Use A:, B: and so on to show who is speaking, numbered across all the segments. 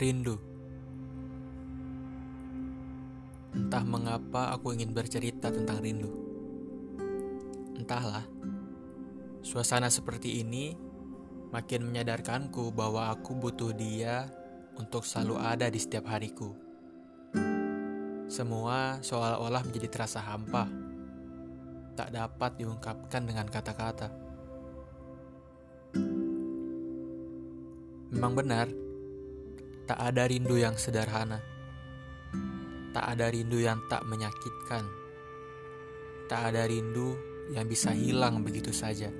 A: Rindu. Entah mengapa aku ingin bercerita tentang rindu. Entahlah, suasana seperti ini makin menyadarkanku bahwa aku butuh dia untuk selalu ada di setiap hariku. Semua seolah-olah menjadi terasa hampa, tak dapat diungkapkan dengan kata-kata. Memang benar, tak ada rindu yang sederhana. Tak ada rindu yang tak menyakitkan. Tak ada rindu yang bisa hilang begitu saja.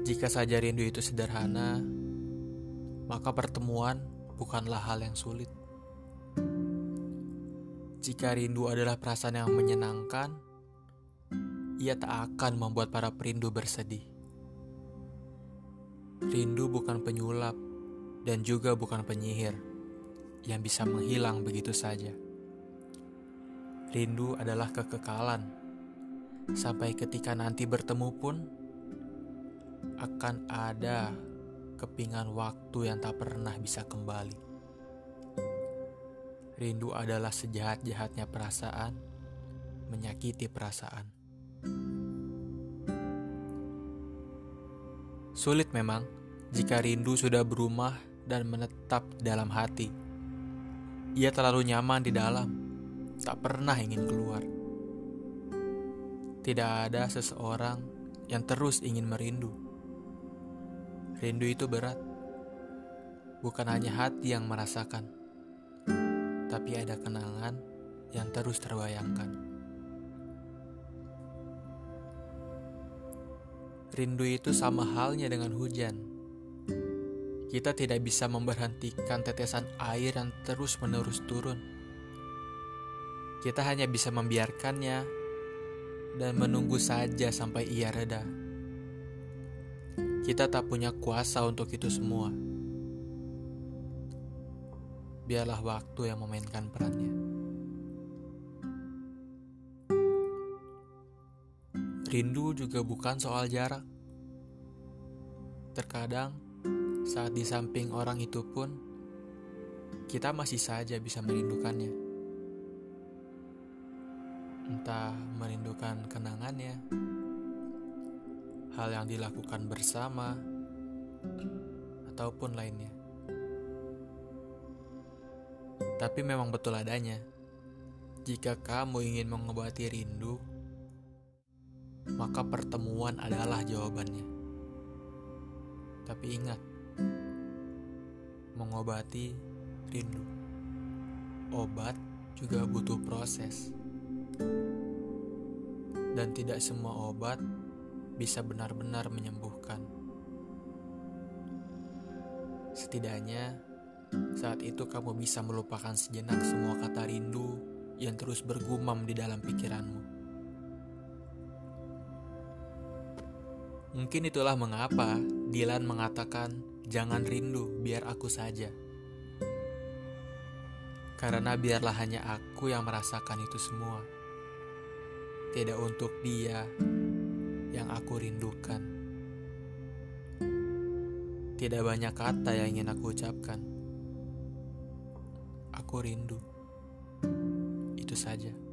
A: Jika saja rindu itu sederhana, maka pertemuan bukanlah hal yang sulit. Jika rindu adalah perasaan yang menyenangkan, ia tak akan membuat para perindu bersedih. Rindu bukan penyulap dan juga bukan penyihir yang bisa menghilang begitu saja. Rindu adalah kekekalan, sampai ketika nanti bertemu pun akan ada kepingan waktu yang tak pernah bisa kembali. Rindu adalah sejahat-jahatnya perasaan, menyakiti perasaan. Sulit memang jika rindu sudah berumah dan menetap dalam hati. Ia terlalu nyaman di dalam, tak pernah ingin keluar. Tidak ada seseorang yang terus ingin merindu. Rindu itu berat, bukan hanya hati yang merasakan tapi ada kenangan yang terus terbayangkan. Rindu itu sama halnya dengan hujan. Kita tidak bisa memberhentikan tetesan air yang terus-menerus turun. Kita hanya bisa membiarkannya dan menunggu saja sampai ia reda. Kita tak punya kuasa untuk itu semua biarlah waktu yang memainkan perannya. Rindu juga bukan soal jarak. Terkadang, saat di samping orang itu pun, kita masih saja bisa merindukannya. Entah merindukan kenangannya, hal yang dilakukan bersama, ataupun lainnya. Tapi memang betul adanya. Jika kamu ingin mengobati rindu, maka pertemuan adalah jawabannya. Tapi ingat, mengobati rindu. Obat juga butuh proses. Dan tidak semua obat bisa benar-benar menyembuhkan. Setidaknya, saat itu kamu bisa melupakan sejenak semua kata rindu yang terus bergumam di dalam pikiranmu. Mungkin itulah mengapa Dilan mengatakan, "Jangan rindu, biar aku saja." Karena biarlah hanya aku yang merasakan itu semua. Tidak untuk dia yang aku rindukan. Tidak banyak kata yang ingin aku ucapkan. Aku rindu. Itu saja.